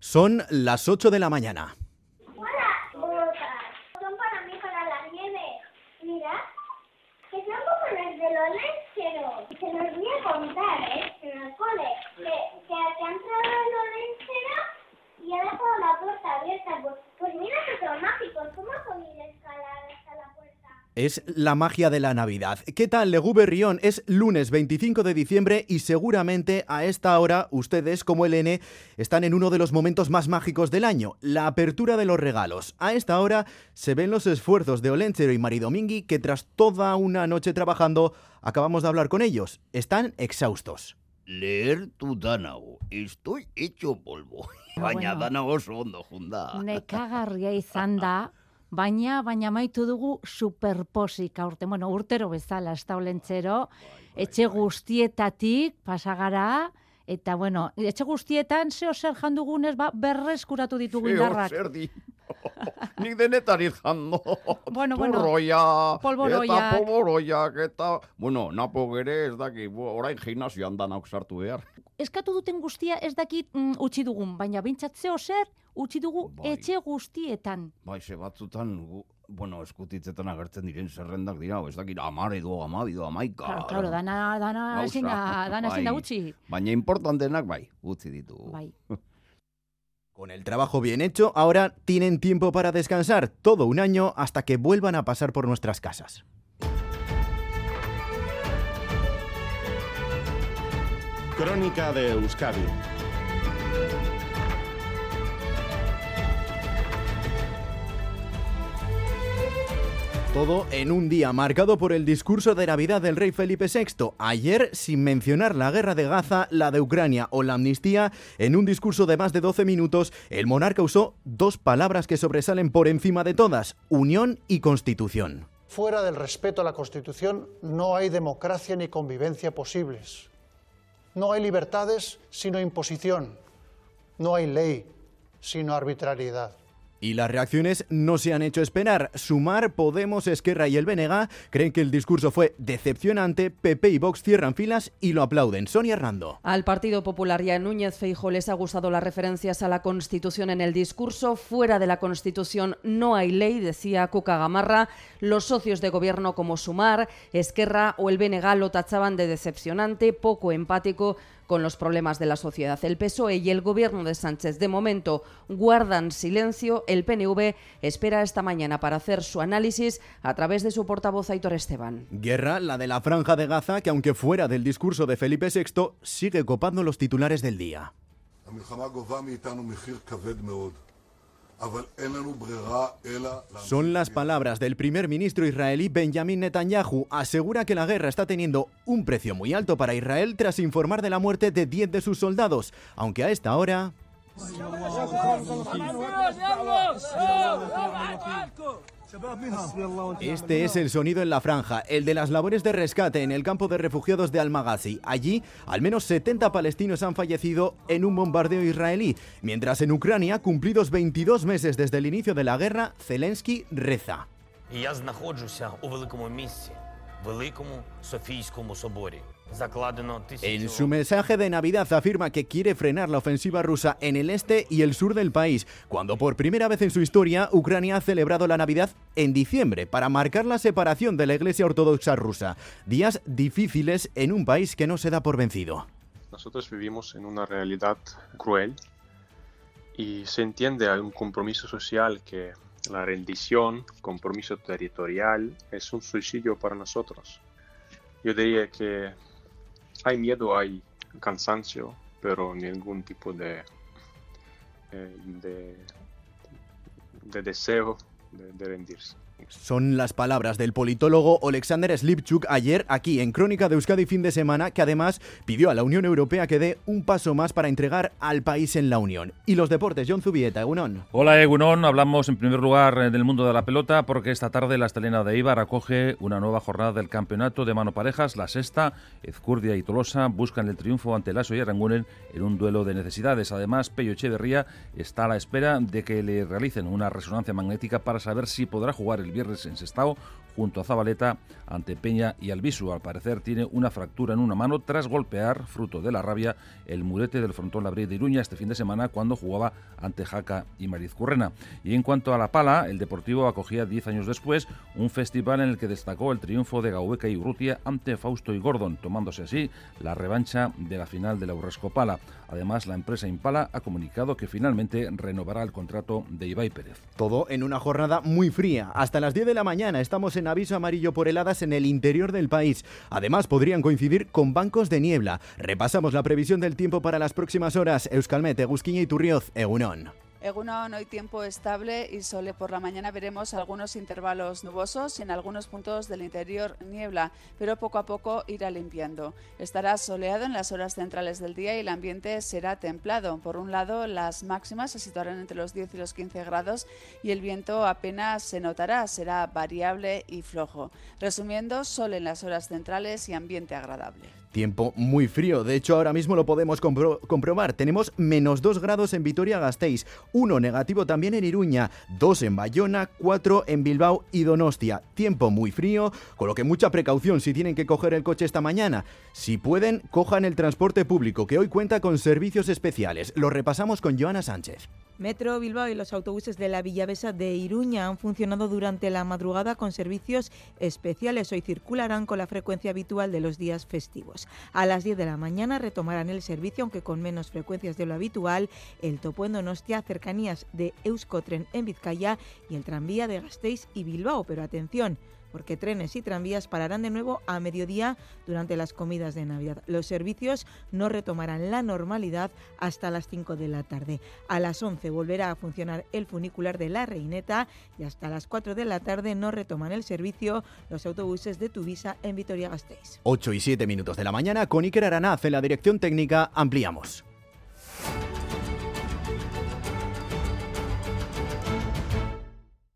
Son las 8 de la mañana. Hola, botas. Son para mí, para la nieve. Mira, que son como las de los lencheros. Se los voy a contar, ¿eh? En el cole. Que, que, que han entrado en los lencheros y ha dejado la puerta abierta. Pues, pues mira que son mágicos. ¿Cómo han podido escalar hasta la puerta? Es la magia de la Navidad. ¿Qué tal, Legú Berrión? Es lunes 25 de diciembre y seguramente a esta hora ustedes, como el N, están en uno de los momentos más mágicos del año, la apertura de los regalos. A esta hora se ven los esfuerzos de Olenchero y Maridomingui que tras toda una noche trabajando acabamos de hablar con ellos. Están exhaustos. Leer tu Danao. Estoy hecho polvo. Baina bueno. Danao oso ondo junda. Nekagarria izan da, baina, baina maitu dugu superposik aurte. Bueno, urtero bezala, ez da olentzero, etxe guztietatik pasagara, eta bueno, etxe guztietan zeo zer jandugunez, ba, berreskuratu ditugu indarrak. zer di. Nik denetan izando. Bueno, bueno, Turroia, polboroiak. eta polboroiak, eta... Bueno, napo gere ez daki, orain gimnasioan danak sartu behar. Eskatu duten guztia ez dakit mm, utzi dugun, baina bintzat zeo zer utzi dugu Bai. etxe guztietan. Bai, ze batzutan, bueno, eskutitzetan agertzen diren zerrendak dira, ez dakit, amar edo, amabi edo, amaika. Claro, claro, dana, dana da, dana bai. utzi. Baina importantenak, bai, utzi ditugu. Bai. Con el trabajo bien hecho, ahora tienen tiempo para descansar todo un año hasta que vuelvan a pasar por nuestras casas. Crónica de Euskadi. Todo en un día marcado por el discurso de Navidad del rey Felipe VI. Ayer, sin mencionar la guerra de Gaza, la de Ucrania o la amnistía, en un discurso de más de 12 minutos, el monarca usó dos palabras que sobresalen por encima de todas, unión y constitución. Fuera del respeto a la Constitución no hay democracia ni convivencia posibles. No hay libertades sino imposición. No hay ley sino arbitrariedad. Y las reacciones no se han hecho esperar. Sumar, Podemos, Esquerra y el BNG creen que el discurso fue decepcionante, PP y Vox cierran filas y lo aplauden. Sonia Hernando. Al Partido Popular y a Núñez Feijo les ha gustado las referencias a la Constitución en el discurso. Fuera de la Constitución no hay ley, decía Cuca Gamarra. Los socios de gobierno como Sumar, Esquerra o el BNG lo tachaban de decepcionante, poco empático con los problemas de la sociedad. El PSOE y el gobierno de Sánchez de momento guardan silencio. El PNV espera esta mañana para hacer su análisis a través de su portavoz Aitor Esteban. Guerra, la de la franja de Gaza, que aunque fuera del discurso de Felipe VI, sigue copando los titulares del día. Son las palabras del primer ministro israelí Benjamin Netanyahu. Asegura que la guerra está teniendo un precio muy alto para Israel tras informar de la muerte de 10 de sus soldados, aunque a esta hora Este es el sonido en la franja, el de las labores de rescate en el campo de refugiados de Al-Maghazi. Allí, al menos 70 palestinos han fallecido en un bombardeo israelí, mientras en Ucrania, cumplidos 22 meses desde el inicio de la guerra, Zelensky reza. І я знаходжуся у великому місці, великому Софійському соборі. En su mensaje de Navidad afirma que quiere frenar la ofensiva rusa en el este y el sur del país, cuando por primera vez en su historia Ucrania ha celebrado la Navidad en diciembre para marcar la separación de la Iglesia Ortodoxa rusa. Días difíciles en un país que no se da por vencido. Nosotros vivimos en una realidad cruel y se entiende hay un compromiso social que la rendición, compromiso territorial, es un suicidio para nosotros. Yo diría que hay miedo, hay cansancio, pero ningún tipo de, eh, de, de deseo de- de rendirse. Son las palabras del politólogo Alexander Slipchuk ayer aquí en Crónica de Euskadi fin de semana, que además pidió a la Unión Europea que dé un paso más para entregar al país en la Unión. Y los deportes, John Zubieta, Egunon. Hola Egunon, hablamos en primer lugar eh, del mundo de la pelota porque esta tarde la estelena de Eibar acoge una nueva jornada del campeonato de mano parejas, la sexta. Ezcurdia y Tolosa buscan el triunfo ante Lasso y Aranguren en un duelo de necesidades. Además, Pello Echeverría está a la espera de que le realicen una resonancia magnética para saber si podrá jugar el viernes en Sestao junto a Zabaleta ante Peña y Albisu. Al parecer tiene una fractura en una mano tras golpear, fruto de la rabia, el murete del frontón Labrí de Iruña este fin de semana cuando jugaba ante Jaca y Mariz Currena. Y en cuanto a la pala, el Deportivo acogía 10 años después un festival en el que destacó el triunfo de Gaubeca y Urrutia ante Fausto y Gordon, tomándose así la revancha de la final de la Urresco Pala. Además, la empresa Impala ha comunicado que finalmente renovará el contrato de Ibai Pérez. Todo en una jornada muy fría. Hasta las 10 de la mañana estamos en aviso amarillo por heladas en el interior del país. Además, podrían coincidir con bancos de niebla. Repasamos la previsión del tiempo para las próximas horas. Euskalmet, Egusquiña y Turrioz, Egunon. Egunon, hoy tiempo estable y sole por la mañana veremos algunos intervalos nubosos en algunos puntos del interior niebla, pero poco a poco irá limpiando. Estará soleado en las horas centrales del día y el ambiente será templado. Por un lado, las máximas se situarán entre los 10 y los 15 grados y el viento apenas se notará, será variable y flojo. Resumiendo, sol en las horas centrales y ambiente agradable. Tiempo muy frío, de hecho ahora mismo lo podemos comprobar. Tenemos menos 2 grados en Vitoria-Gasteiz, 1 negativo también en Iruña, 2 en Bayona, 4 en Bilbao y Donostia. Tiempo muy frío, con lo que mucha precaución si tienen que coger el coche esta mañana. Si pueden, cojan el transporte público, que hoy cuenta con servicios especiales. Lo repasamos con Joana Sánchez. Metro Bilbao y los autobuses de la Villavesa de Iruña han funcionado durante la madrugada con servicios especiales. Hoy circularán con la frecuencia habitual de los días festivos. A las 10 de la mañana retomarán el servicio, aunque con menos frecuencias de lo habitual, el topo en cercanías de Euskotren en Vizcaya y el tranvía de Gasteiz y Bilbao. Pero atención, porque trenes y tranvías pararán de nuevo a mediodía durante las comidas de Navidad. Los servicios no retomarán la normalidad hasta las 5 de la tarde. A las 11 volverá a funcionar el funicular de La Reineta y hasta las 4 de la tarde no retoman el servicio los autobuses de Tuvisa en Vitoria-Gasteiz. 8 y 7 minutos de la mañana con Iker Aranaz en la dirección técnica ampliamos.